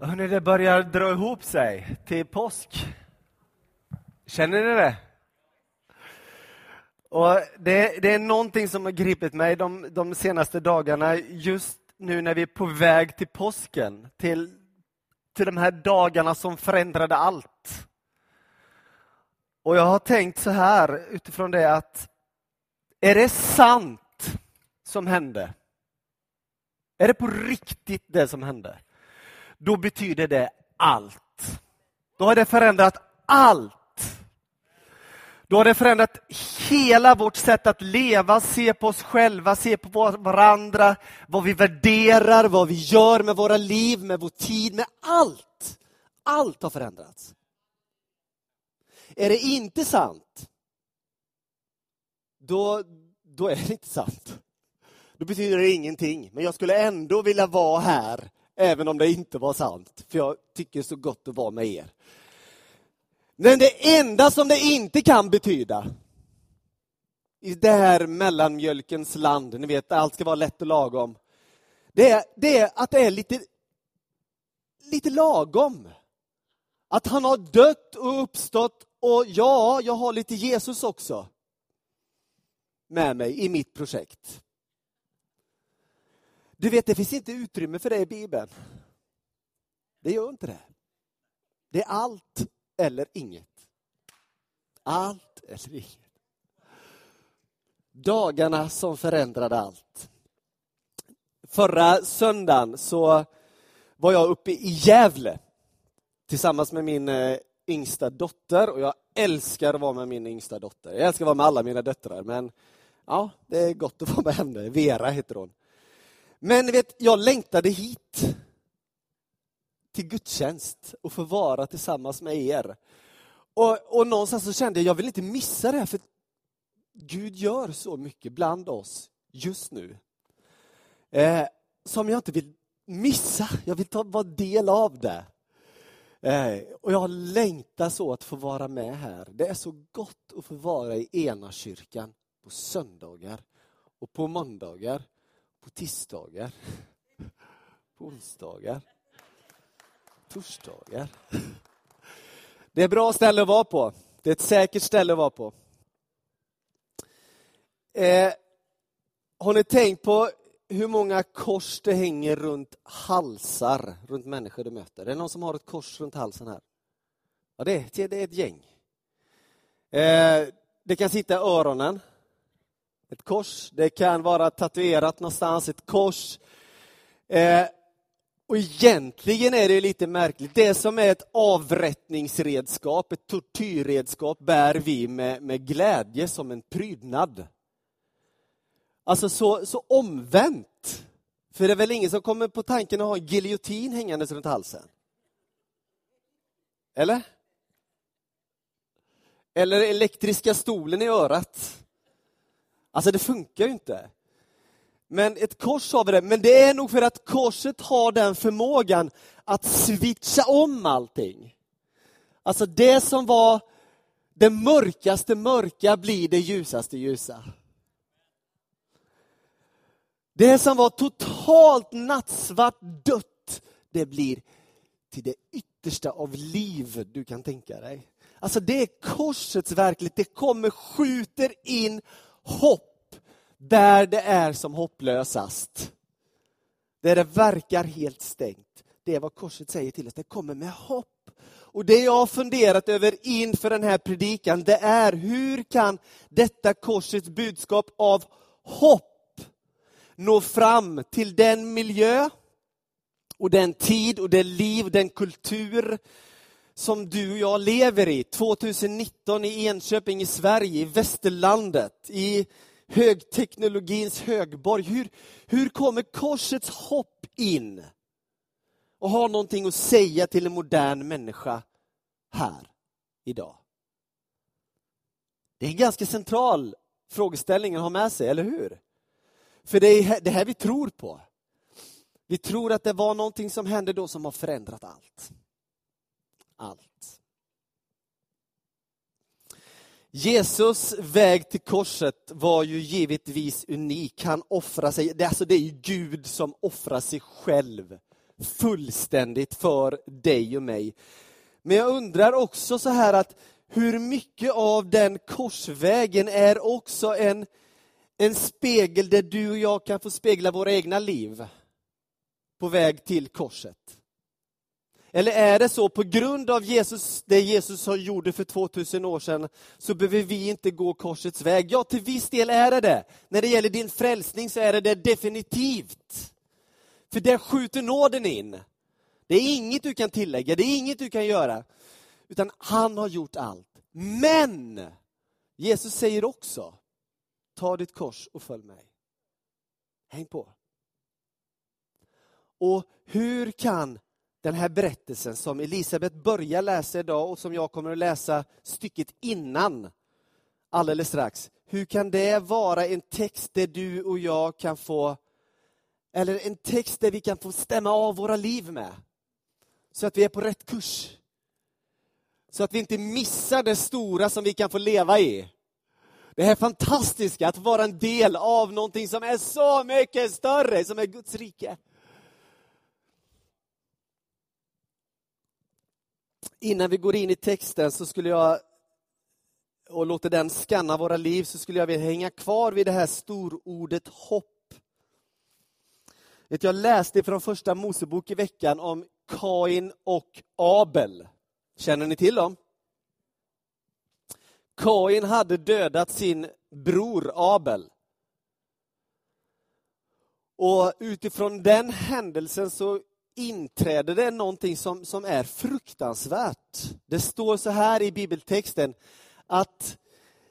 Hörrni, det börjar dra ihop sig till påsk. Känner ni det? Och det, det är någonting som har gripit mig de, de senaste dagarna, just nu när vi är på väg till påsken, till, till de här dagarna som förändrade allt. Och jag har tänkt så här utifrån det att, är det sant som hände? Är det på riktigt det som hände? Då betyder det allt. Då har det förändrat allt. Då har det förändrat hela vårt sätt att leva, se på oss själva, se på varandra, vad vi värderar, vad vi gör med våra liv, med vår tid, med allt. Allt har förändrats. Är det inte sant, då, då är det inte sant. Då betyder det ingenting. Men jag skulle ändå vilja vara här även om det inte var sant, för jag tycker så gott att vara med er. Men det enda som det inte kan betyda i det här mellanmjölkens land, ni vet, allt ska vara lätt och lagom. Det är, det är att det är lite, lite lagom. Att han har dött och uppstått och ja, jag har lite Jesus också med mig i mitt projekt. Du vet, det finns inte utrymme för det i Bibeln. Det gör inte det. Det är allt eller inget. Allt eller inget. Dagarna som förändrade allt. Förra söndagen så var jag uppe i Gävle tillsammans med min eh, yngsta dotter och jag älskar att vara med min yngsta dotter. Jag älskar att vara med alla mina döttrar men ja, det är gott att vara med henne. Vera heter hon. Men ni vet, jag längtade hit till gudstjänst och få vara tillsammans med er. Och, och någonstans så kände jag, jag vill inte missa det här, för Gud gör så mycket bland oss just nu. Eh, som jag inte vill missa. Jag vill ta, vara del av det. Eh, och jag längtar så att få vara med här. Det är så gott att få vara i ena kyrkan på söndagar och på måndagar på tisdagar, på onsdagar, torsdagar. Det är ett bra ställe att vara på. Det är ett säkert ställe att vara på. Eh, har ni tänkt på hur många kors det hänger runt halsar, runt människor du möter? Är det någon som har ett kors runt halsen här? Ja, det är, det är ett gäng. Eh, det kan sitta i öronen. Ett kors, det kan vara tatuerat någonstans, ett kors. Eh, och egentligen är det lite märkligt. Det som är ett avrättningsredskap, ett tortyrredskap, bär vi med, med glädje som en prydnad. Alltså så, så omvänt. För det är väl ingen som kommer på tanken att ha en giljotin hängandes runt halsen? Eller? Eller elektriska stolen i örat? Alltså det funkar ju inte. Men ett kors har vi det, men det är nog för att korset har den förmågan att switcha om allting. Alltså det som var det mörkaste mörka blir det ljusaste ljusa. Det som var totalt nattsvart dött, det blir till det yttersta av liv du kan tänka dig. Alltså det är korsets verklighet, det kommer, skjuter in hopp där det är som hopplösast. Där det verkar helt stängt. Det är vad korset säger till oss, det kommer med hopp. Och det jag har funderat över inför den här predikan, det är hur kan detta korsets budskap av hopp nå fram till den miljö och den tid och det liv, den kultur som du och jag lever i 2019 i Enköping i Sverige, i västerlandet, i högteknologins högborg. Hur, hur kommer korsets hopp in och har någonting att säga till en modern människa här idag? Det är en ganska central frågeställning att ha med sig, eller hur? För det är det här vi tror på. Vi tror att det var någonting som hände då som har förändrat allt allt. Jesus väg till korset var ju givetvis unik. Han offrar sig, det, alltså det är ju Gud som offrar sig själv fullständigt för dig och mig. Men jag undrar också så här att hur mycket av den korsvägen är också en, en spegel där du och jag kan få spegla våra egna liv på väg till korset. Eller är det så, på grund av Jesus, det Jesus gjorde för 2000 år sedan, så behöver vi inte gå korsets väg? Ja, till viss del är det det. När det gäller din frälsning så är det det definitivt. För där skjuter nåden in. Det är inget du kan tillägga, det är inget du kan göra. Utan han har gjort allt. Men Jesus säger också, ta ditt kors och följ mig. Häng på. Och hur kan den här berättelsen som Elisabet börjar läsa idag och som jag kommer att läsa stycket innan alldeles strax. Hur kan det vara en text där du och jag kan få, eller en text där vi kan få stämma av våra liv med? Så att vi är på rätt kurs. Så att vi inte missar det stora som vi kan få leva i. Det här fantastiska att vara en del av någonting som är så mycket större, som är Guds rike. Innan vi går in i texten så skulle jag och låter den skanna våra liv så skulle jag vilja hänga kvar vid det här storordet hopp. Jag läste från första Mosebok i veckan om Kain och Abel. Känner ni till dem? Kain hade dödat sin bror Abel. Och utifrån den händelsen så inträder det någonting som, som är fruktansvärt. Det står så här i bibeltexten att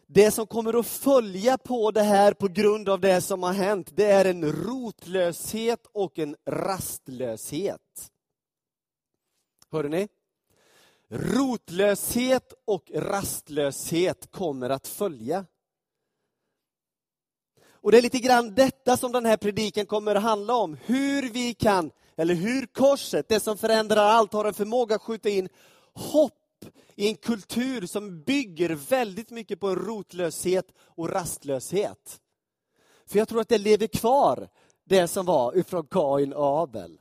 det som kommer att följa på det här på grund av det som har hänt, det är en rotlöshet och en rastlöshet. Hörde ni? Rotlöshet och rastlöshet kommer att följa. Och det är lite grann detta som den här prediken kommer att handla om. Hur vi kan eller hur korset, det som förändrar allt, har en förmåga att skjuta in hopp i en kultur som bygger väldigt mycket på en rotlöshet och rastlöshet. För jag tror att det lever kvar, det som var ifrån Kain och Abel.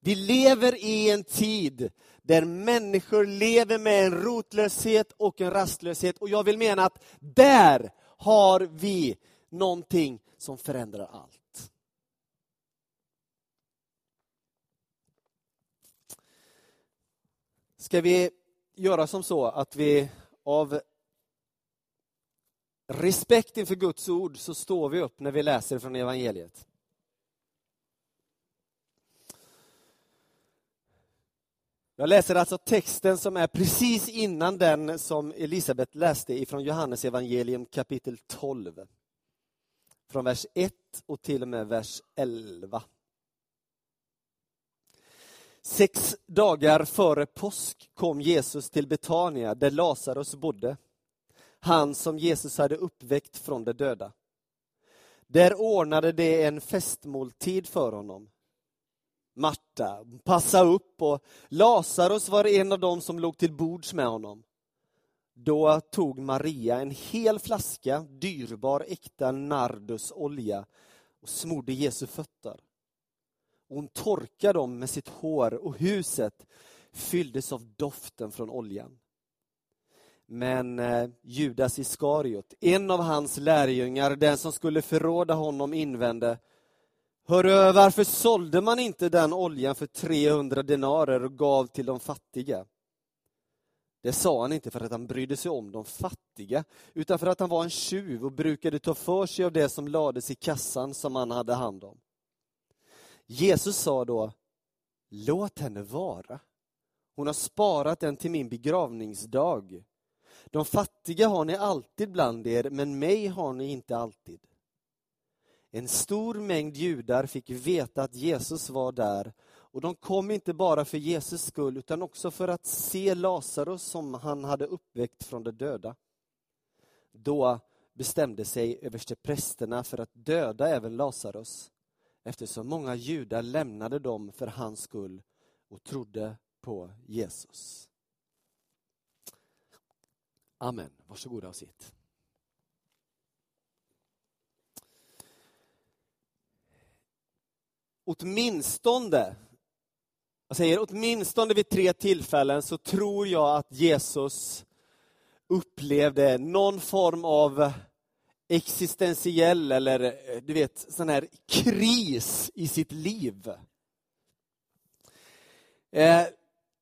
Vi lever i en tid där människor lever med en rotlöshet och en rastlöshet. Och jag vill mena att där har vi någonting som förändrar allt. Ska vi göra som så att vi av respekt inför Guds ord så står vi upp när vi läser från evangeliet. Jag läser alltså texten som är precis innan den som Elisabet läste ifrån Johannes evangelium kapitel 12. Från vers 1 och till och med vers 11. Sex dagar före påsk kom Jesus till Betania där Lazarus bodde. Han som Jesus hade uppväckt från de döda. Där ordnade de en festmåltid för honom. Marta passade upp och Lazarus var en av dem som låg till bords med honom. Då tog Maria en hel flaska dyrbar äkta nardusolja och smorde Jesu fötter hon torkade dem med sitt hår och huset fylldes av doften från oljan. Men eh, Judas Iskariot, en av hans lärjungar, den som skulle förråda honom, invände Hörru, varför sålde man inte den oljan för 300 denarer och gav till de fattiga? Det sa han inte för att han brydde sig om de fattiga, utan för att han var en tjuv och brukade ta för sig av det som lades i kassan som han hade hand om. Jesus sa då, låt henne vara. Hon har sparat den till min begravningsdag. De fattiga har ni alltid bland er, men mig har ni inte alltid. En stor mängd judar fick veta att Jesus var där och de kom inte bara för Jesus skull utan också för att se Lazarus som han hade uppväckt från de döda. Då bestämde sig översteprästerna för att döda även Lazarus eftersom många judar lämnade dem för hans skull och trodde på Jesus. Amen. Varsågoda och sitt. Åtminstone jag säger åtminstone vid tre tillfällen så tror jag att Jesus upplevde någon form av existentiell eller eh, du vet, sån här kris i sitt liv. Eh,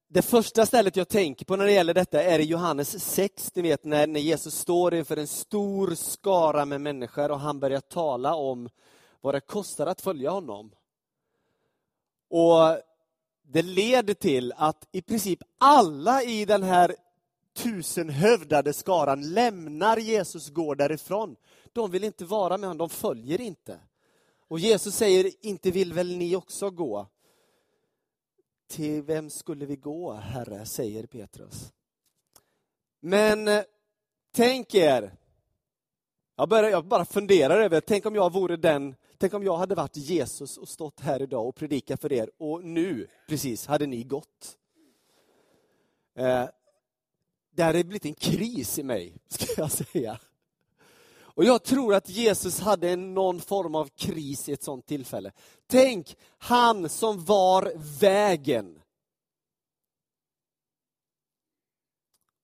det första stället jag tänker på när det gäller detta är i Johannes 6, ni vet när, när Jesus står inför en stor skara med människor och han börjar tala om vad det kostar att följa honom. Och Det leder till att i princip alla i den här tusenhövdade skaran lämnar Jesus, går därifrån. De vill inte vara med honom, de följer inte. Och Jesus säger, inte vill väl ni också gå? Till vem skulle vi gå, Herre, säger Petrus. Men eh, tänk er, jag, börjar, jag bara funderar över, tänk om jag vore den, tänk om jag hade varit Jesus och stått här idag och predikat för er och nu, precis, hade ni gått. Eh, det hade blivit en kris i mig, ska jag säga. Och jag tror att Jesus hade någon form av kris i ett sånt tillfälle. Tänk, han som var vägen.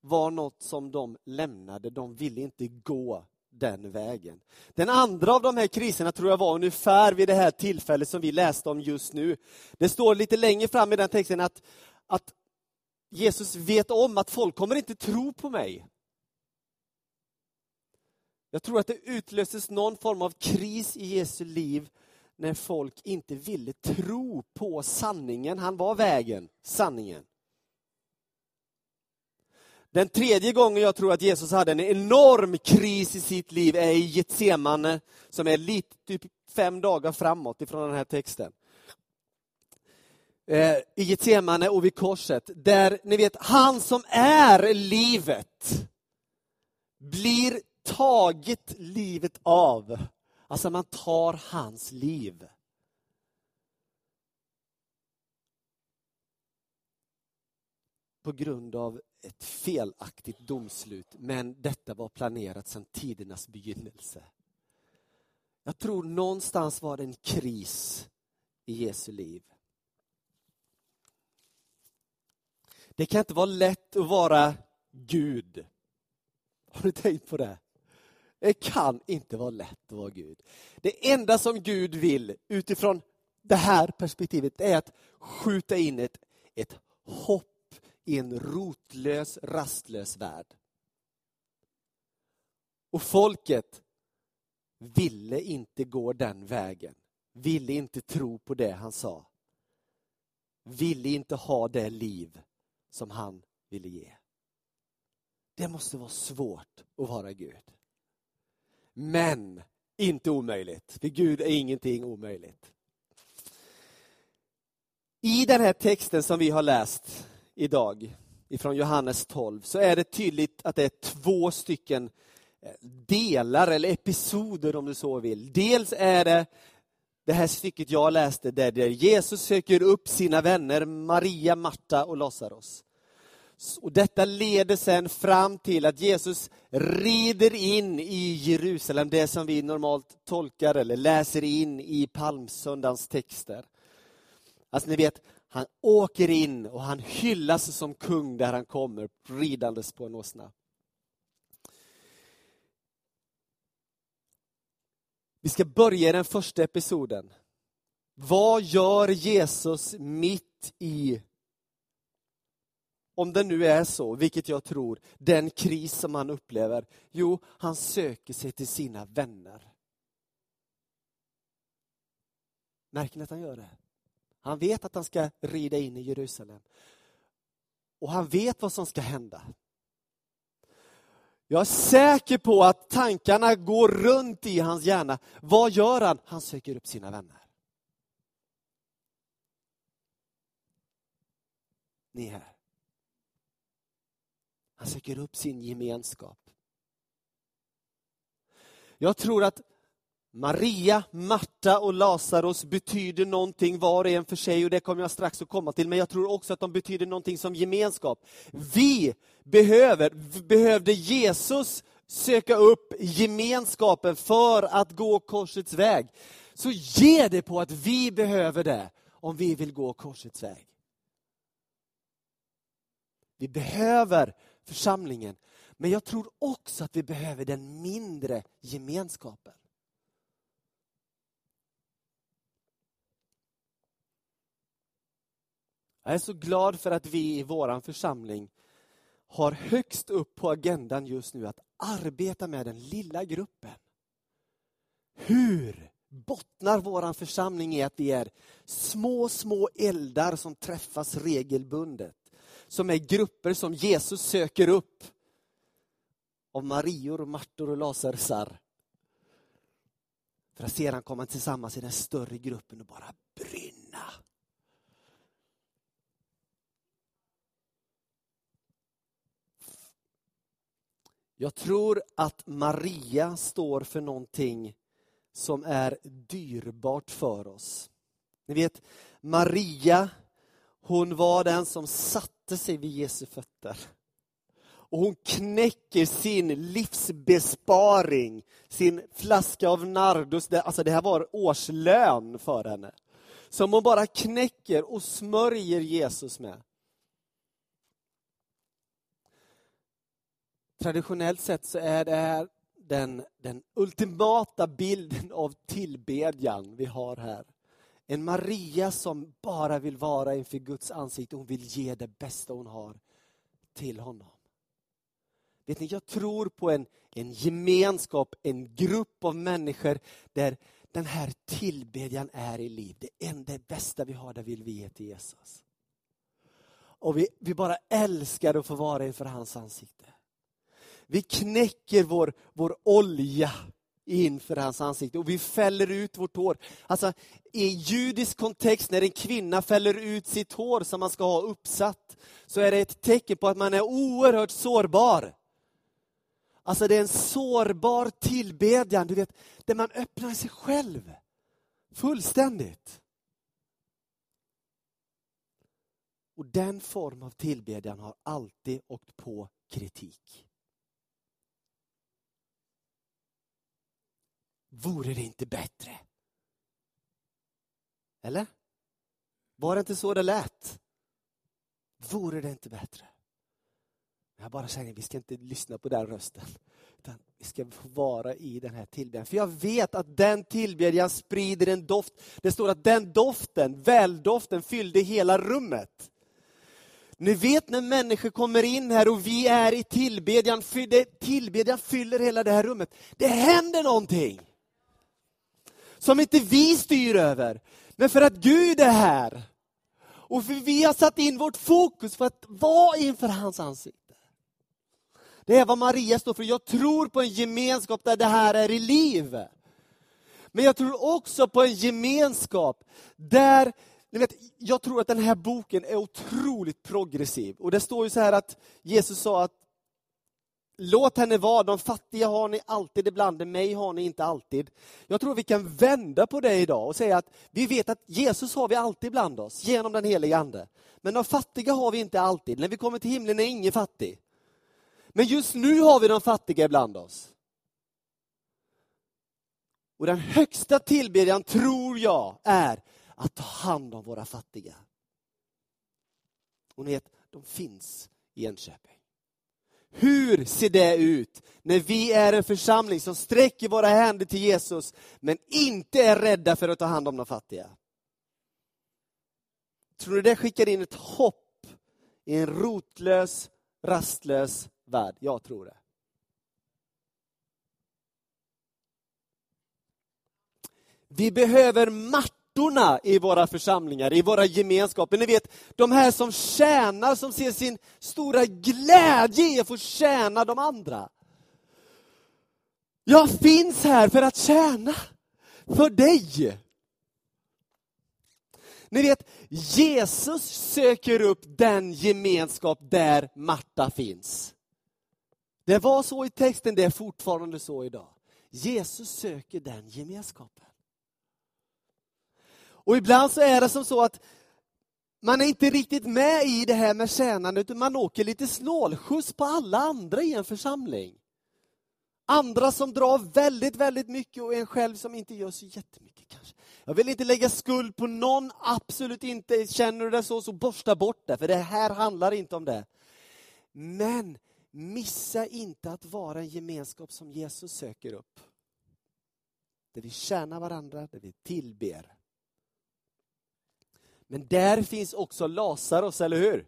var något som de lämnade, de ville inte gå den vägen. Den andra av de här kriserna tror jag var ungefär vid det här tillfället som vi läste om just nu. Det står lite längre fram i den texten att, att Jesus vet om att folk kommer inte tro på mig. Jag tror att det utlöses någon form av kris i Jesu liv när folk inte ville tro på sanningen. Han var vägen, sanningen. Den tredje gången jag tror att Jesus hade en enorm kris i sitt liv är i Getsemane, som är lite, typ fem dagar framåt ifrån den här texten. Eh, I Getsemane och vid korset, där ni vet, han som är livet blir tagit livet av. Alltså man tar hans liv. På grund av ett felaktigt domslut, men detta var planerat sedan tidernas begynnelse. Jag tror någonstans var det en kris i Jesu liv. Det kan inte vara lätt att vara Gud. Har du tänkt på det? Det kan inte vara lätt att vara Gud. Det enda som Gud vill utifrån det här perspektivet är att skjuta in ett, ett hopp i en rotlös, rastlös värld. Och folket ville inte gå den vägen. Ville inte tro på det han sa. Ville inte ha det liv som han ville ge. Det måste vara svårt att vara Gud. Men inte omöjligt, för Gud är ingenting omöjligt. I den här texten som vi har läst idag, ifrån Johannes 12, så är det tydligt att det är två stycken eh, delar eller episoder om du så vill. Dels är det det här stycket jag läste där Jesus söker upp sina vänner Maria, Marta och Lazarus. Och detta leder sen fram till att Jesus rider in i Jerusalem, det som vi normalt tolkar eller läser in i palmsöndagens texter. Alltså ni vet, han åker in och han hyllas som kung där han kommer, ridandes på en åsna. Vi ska börja i den första episoden. Vad gör Jesus mitt i om det nu är så, vilket jag tror, den kris som han upplever? Jo, han söker sig till sina vänner. Märker ni att han gör det? Han vet att han ska rida in i Jerusalem. Och han vet vad som ska hända. Jag är säker på att tankarna går runt i hans hjärna. Vad gör han? Han söker upp sina vänner. Ni här. Han söker upp sin gemenskap. Jag tror att Maria, Marta och Lazarus betyder någonting var och en för sig och det kommer jag strax att komma till. Men jag tror också att de betyder någonting som gemenskap. Vi behöver, behövde Jesus söka upp gemenskapen för att gå korsets väg. Så ge det på att vi behöver det om vi vill gå korsets väg. Vi behöver församlingen. Men jag tror också att vi behöver den mindre gemenskapen. Jag är så glad för att vi i vår församling har högst upp på agendan just nu att arbeta med den lilla gruppen. Hur bottnar vår församling i att vi är små, små eldar som träffas regelbundet. Som är grupper som Jesus söker upp av Marior, Martor och Lasarsar. För att sedan komma tillsammans i den större gruppen och bara Jag tror att Maria står för någonting som är dyrbart för oss. Ni vet, Maria, hon var den som satte sig vid Jesu fötter. Och hon knäcker sin livsbesparing, sin flaska av Nardus, alltså det här var årslön för henne. Som hon bara knäcker och smörjer Jesus med. Traditionellt sett så är det här den, den ultimata bilden av tillbedjan vi har här. En Maria som bara vill vara inför Guds ansikte. Hon vill ge det bästa hon har till honom. Vet ni, jag tror på en, en gemenskap, en grupp av människor där den här tillbedjan är i liv. Det enda bästa vi har, det vill vi ge till Jesus. Och vi, vi bara älskar att få vara inför hans ansikte. Vi knäcker vår, vår olja inför hans ansikte och vi fäller ut vårt hår. Alltså, I judisk kontext, när en kvinna fäller ut sitt hår som man ska ha uppsatt, så är det ett tecken på att man är oerhört sårbar. Alltså det är en sårbar tillbedjan, du vet, där man öppnar sig själv fullständigt. Och den form av tillbedjan har alltid åkt på kritik. Vore det inte bättre? Eller? Var det inte så det lät? Vore det inte bättre? Jag bara säger, vi ska inte lyssna på den rösten. Utan vi ska vara i den här tillbedjan. För jag vet att den tillbedjan sprider en doft. Det står att den doften, väldoften, fyllde hela rummet. Ni vet när människor kommer in här och vi är i tillbedjan, tillbedjan fyller hela det här rummet. Det händer någonting som inte vi styr över. Men för att Gud är här. Och för vi har satt in vårt fokus för att vara inför hans ansikte. Det är vad Maria står för. Jag tror på en gemenskap där det här är i liv. Men jag tror också på en gemenskap där ni vet, jag tror att den här boken är otroligt progressiv. Och Det står ju så här att Jesus sa att Låt henne vara, de fattiga har ni alltid ibland, mig har ni inte alltid. Jag tror vi kan vända på det idag och säga att vi vet att Jesus har vi alltid bland oss, genom den helige Ande. Men de fattiga har vi inte alltid. När vi kommer till himlen är ingen fattig. Men just nu har vi de fattiga ibland oss. Och den högsta tillbedjan, tror jag, är att ta hand om våra fattiga. Och ni vet, de finns i Enköping. Hur ser det ut när vi är en församling som sträcker våra händer till Jesus, men inte är rädda för att ta hand om de fattiga? Tror du det skickar in ett hopp i en rotlös, rastlös värld? Jag tror det. Vi behöver matt pastorna i våra församlingar, i våra gemenskaper. Ni vet, de här som tjänar, som ser sin stora glädje i att få tjäna de andra. Jag finns här för att tjäna, för dig. Ni vet, Jesus söker upp den gemenskap där Marta finns. Det var så i texten, det är fortfarande så idag. Jesus söker den gemenskapen. Och ibland så är det som så att man är inte riktigt med i det här med tjänande, utan man åker lite snålskjuts på alla andra i en församling. Andra som drar väldigt, väldigt mycket och en själv som inte gör så jättemycket kanske. Jag vill inte lägga skuld på någon, absolut inte. Känner du det så, så borsta bort det, för det här handlar inte om det. Men missa inte att vara en gemenskap som Jesus söker upp. Där vi tjänar varandra, där vi tillber. Men där finns också Lazarus, eller hur?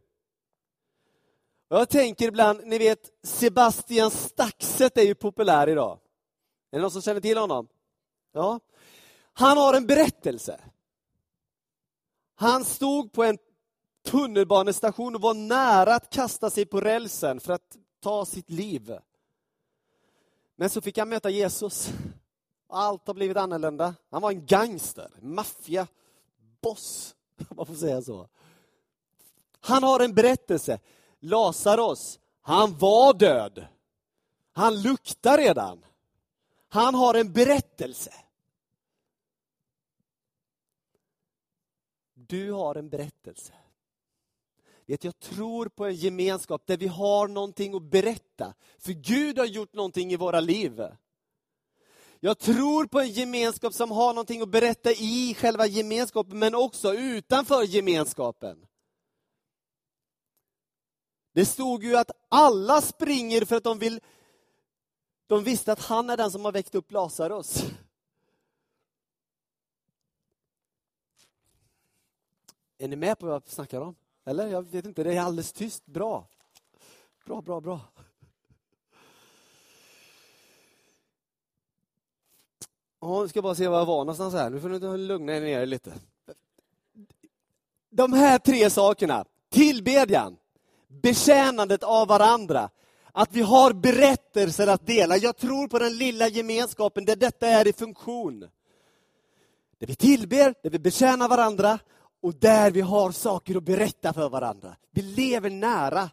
Jag tänker ibland, ni vet Sebastian Staxet är ju populär idag. Är det någon som känner till honom? Ja. Han har en berättelse. Han stod på en tunnelbanestation och var nära att kasta sig på rälsen för att ta sitt liv. Men så fick han möta Jesus. Allt har blivit annorlunda. Han var en gangster, maffia, boss, om man får säga så. Han har en berättelse. Lazarus, han var död. Han luktar redan. Han har en berättelse. Du har en berättelse. Vet, jag tror på en gemenskap där vi har någonting att berätta. För Gud har gjort någonting i våra liv. Jag tror på en gemenskap som har någonting att berätta i själva gemenskapen, men också utanför gemenskapen. Det stod ju att alla springer för att de vill de visste att han är den som har väckt upp Lazarus. Är ni med på vad jag snackar om? Eller? Jag vet inte, det är alldeles tyst. Bra. Bra, bra, bra. Ja, nu ska jag bara se var jag var någonstans här. Nu får ni lugna er ner lite. De här tre sakerna, tillbedjan, betjänandet av varandra, att vi har berättelser att dela. Jag tror på den lilla gemenskapen där detta är i funktion. Där vi tillber, där vi betjänar varandra och där vi har saker att berätta för varandra. Vi lever nära.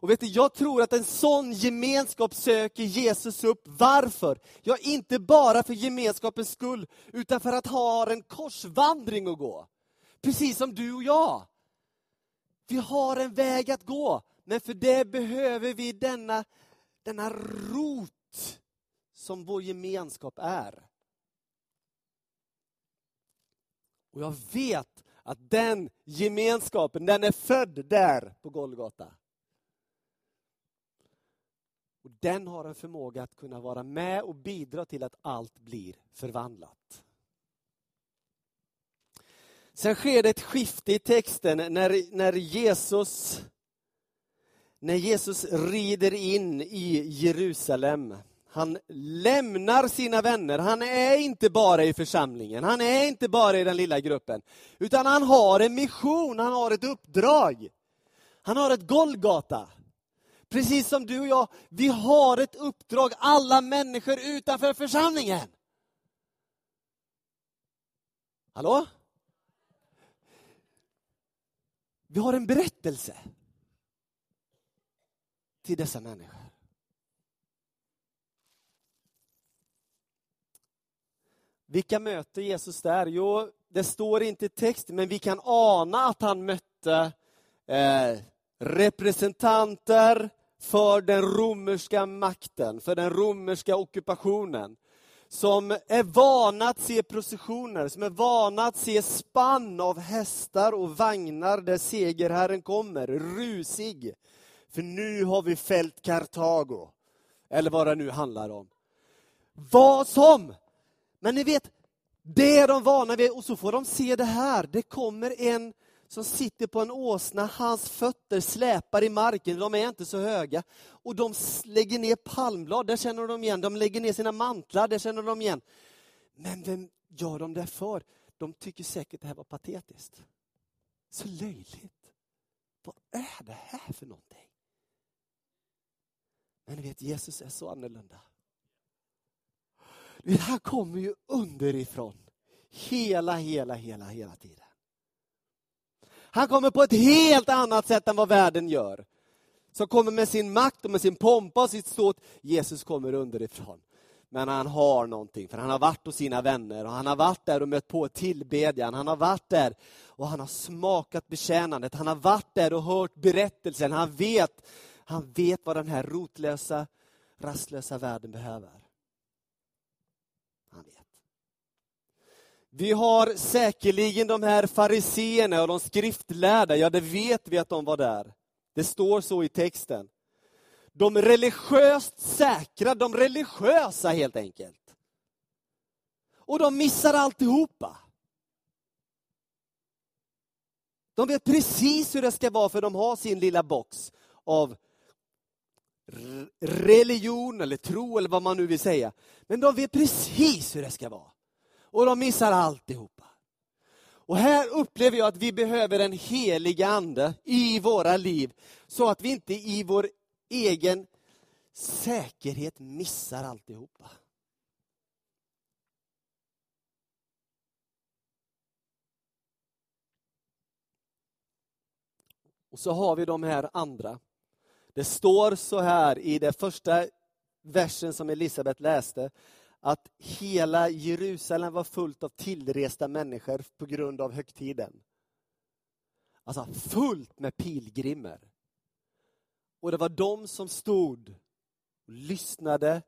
Och vet du, jag tror att en sån gemenskap söker Jesus upp. Varför? Ja, inte bara för gemenskapens skull, utan för att ha en korsvandring att gå. Precis som du och jag. Vi har en väg att gå, men för det behöver vi denna, denna rot som vår gemenskap är. Och jag vet att den gemenskapen, den är född där på Golgata. Och Den har en förmåga att kunna vara med och bidra till att allt blir förvandlat. Sen sker det ett skifte i texten när, när, Jesus, när Jesus rider in i Jerusalem. Han lämnar sina vänner. Han är inte bara i församlingen, han är inte bara i den lilla gruppen. Utan han har en mission, han har ett uppdrag. Han har ett Golgata. Precis som du och jag, vi har ett uppdrag, alla människor utanför församlingen. Hallå? Vi har en berättelse till dessa människor. Vilka möter Jesus där? Jo, det står inte i texten, men vi kan ana att han mötte eh, representanter för den romerska makten, för den romerska ockupationen som är vana att se processioner, som är vana att se spann av hästar och vagnar där segerherren kommer, rusig. För nu har vi fällt Kartago. Eller vad det nu handlar om. Vad som! Men ni vet, det är de vana vid och så får de se det här. Det kommer en som sitter på en åsna, hans fötter släpar i marken, de är inte så höga. Och de lägger ner palmblad, där känner de igen. De lägger ner sina mantlar, där känner de igen. Men vem gör de det för? De tycker säkert det här var patetiskt. Så löjligt. Vad är det här för någonting? Men ni vet, Jesus är så annorlunda. Han kommer ju underifrån. Hela, hela, hela, hela tiden. Han kommer på ett helt annat sätt än vad världen gör. Som kommer med sin makt och med sin pompa och sitt ståt. Jesus kommer underifrån. Men han har någonting, för han har varit hos sina vänner och han har varit där och mött på tillbedjan. Han har varit där och han har smakat betjänandet. Han har varit där och hört berättelsen. Han vet, han vet vad den här rotlösa, rastlösa världen behöver. Han vet. Vi har säkerligen de här fariseerna och de skriftlärda, ja det vet vi att de var där. Det står så i texten. de religiöst säkra, de religiösa helt enkelt. Och de missar alltihopa. De vet precis hur det ska vara för de har sin lilla box av religion eller tro eller vad man nu vill säga. Men de vet precis hur det ska vara. Och de missar alltihopa. Och här upplever jag att vi behöver en helig ande i våra liv så att vi inte i vår egen säkerhet missar alltihopa. Och så har vi de här andra. Det står så här i den första versen som Elisabet läste, att hela Jerusalem var fullt av tillresta människor på grund av högtiden. Alltså fullt med pilgrimer. Och det var de som stod och lyssnade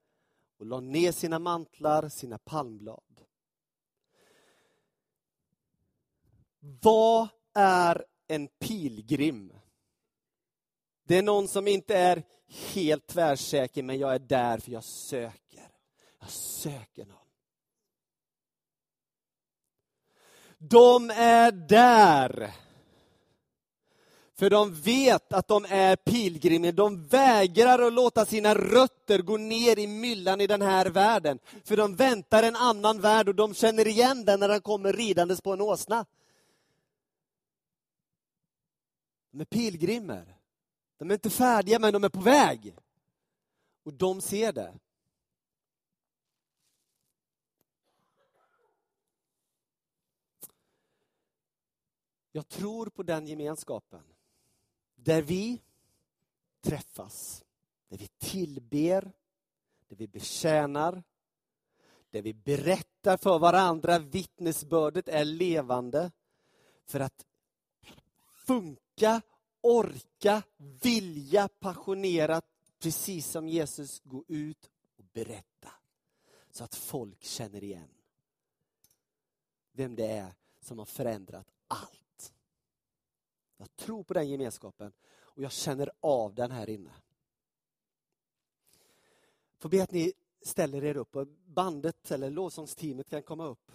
och la ner sina mantlar, sina palmblad. Vad är en pilgrim? Det är någon som inte är helt tvärsäker, men jag är där för jag söker. Jag söker någon. De är där. För de vet att de är pilgrimer. De vägrar att låta sina rötter gå ner i myllan i den här världen. För de väntar en annan värld och de känner igen den när den kommer ridandes på en åsna. De är pilgrimer. De är inte färdiga, men de är på väg. Och de ser det. Jag tror på den gemenskapen. Där vi träffas, där vi tillber, där vi betjänar, där vi berättar för varandra. Vittnesbördet är levande. För att funka orka, vilja passionerat, precis som Jesus, gå ut och berätta. Så att folk känner igen vem det är som har förändrat allt. Jag tror på den gemenskapen och jag känner av den här inne. Får be att ni ställer er upp och bandet eller lovsångsteamet kan komma upp.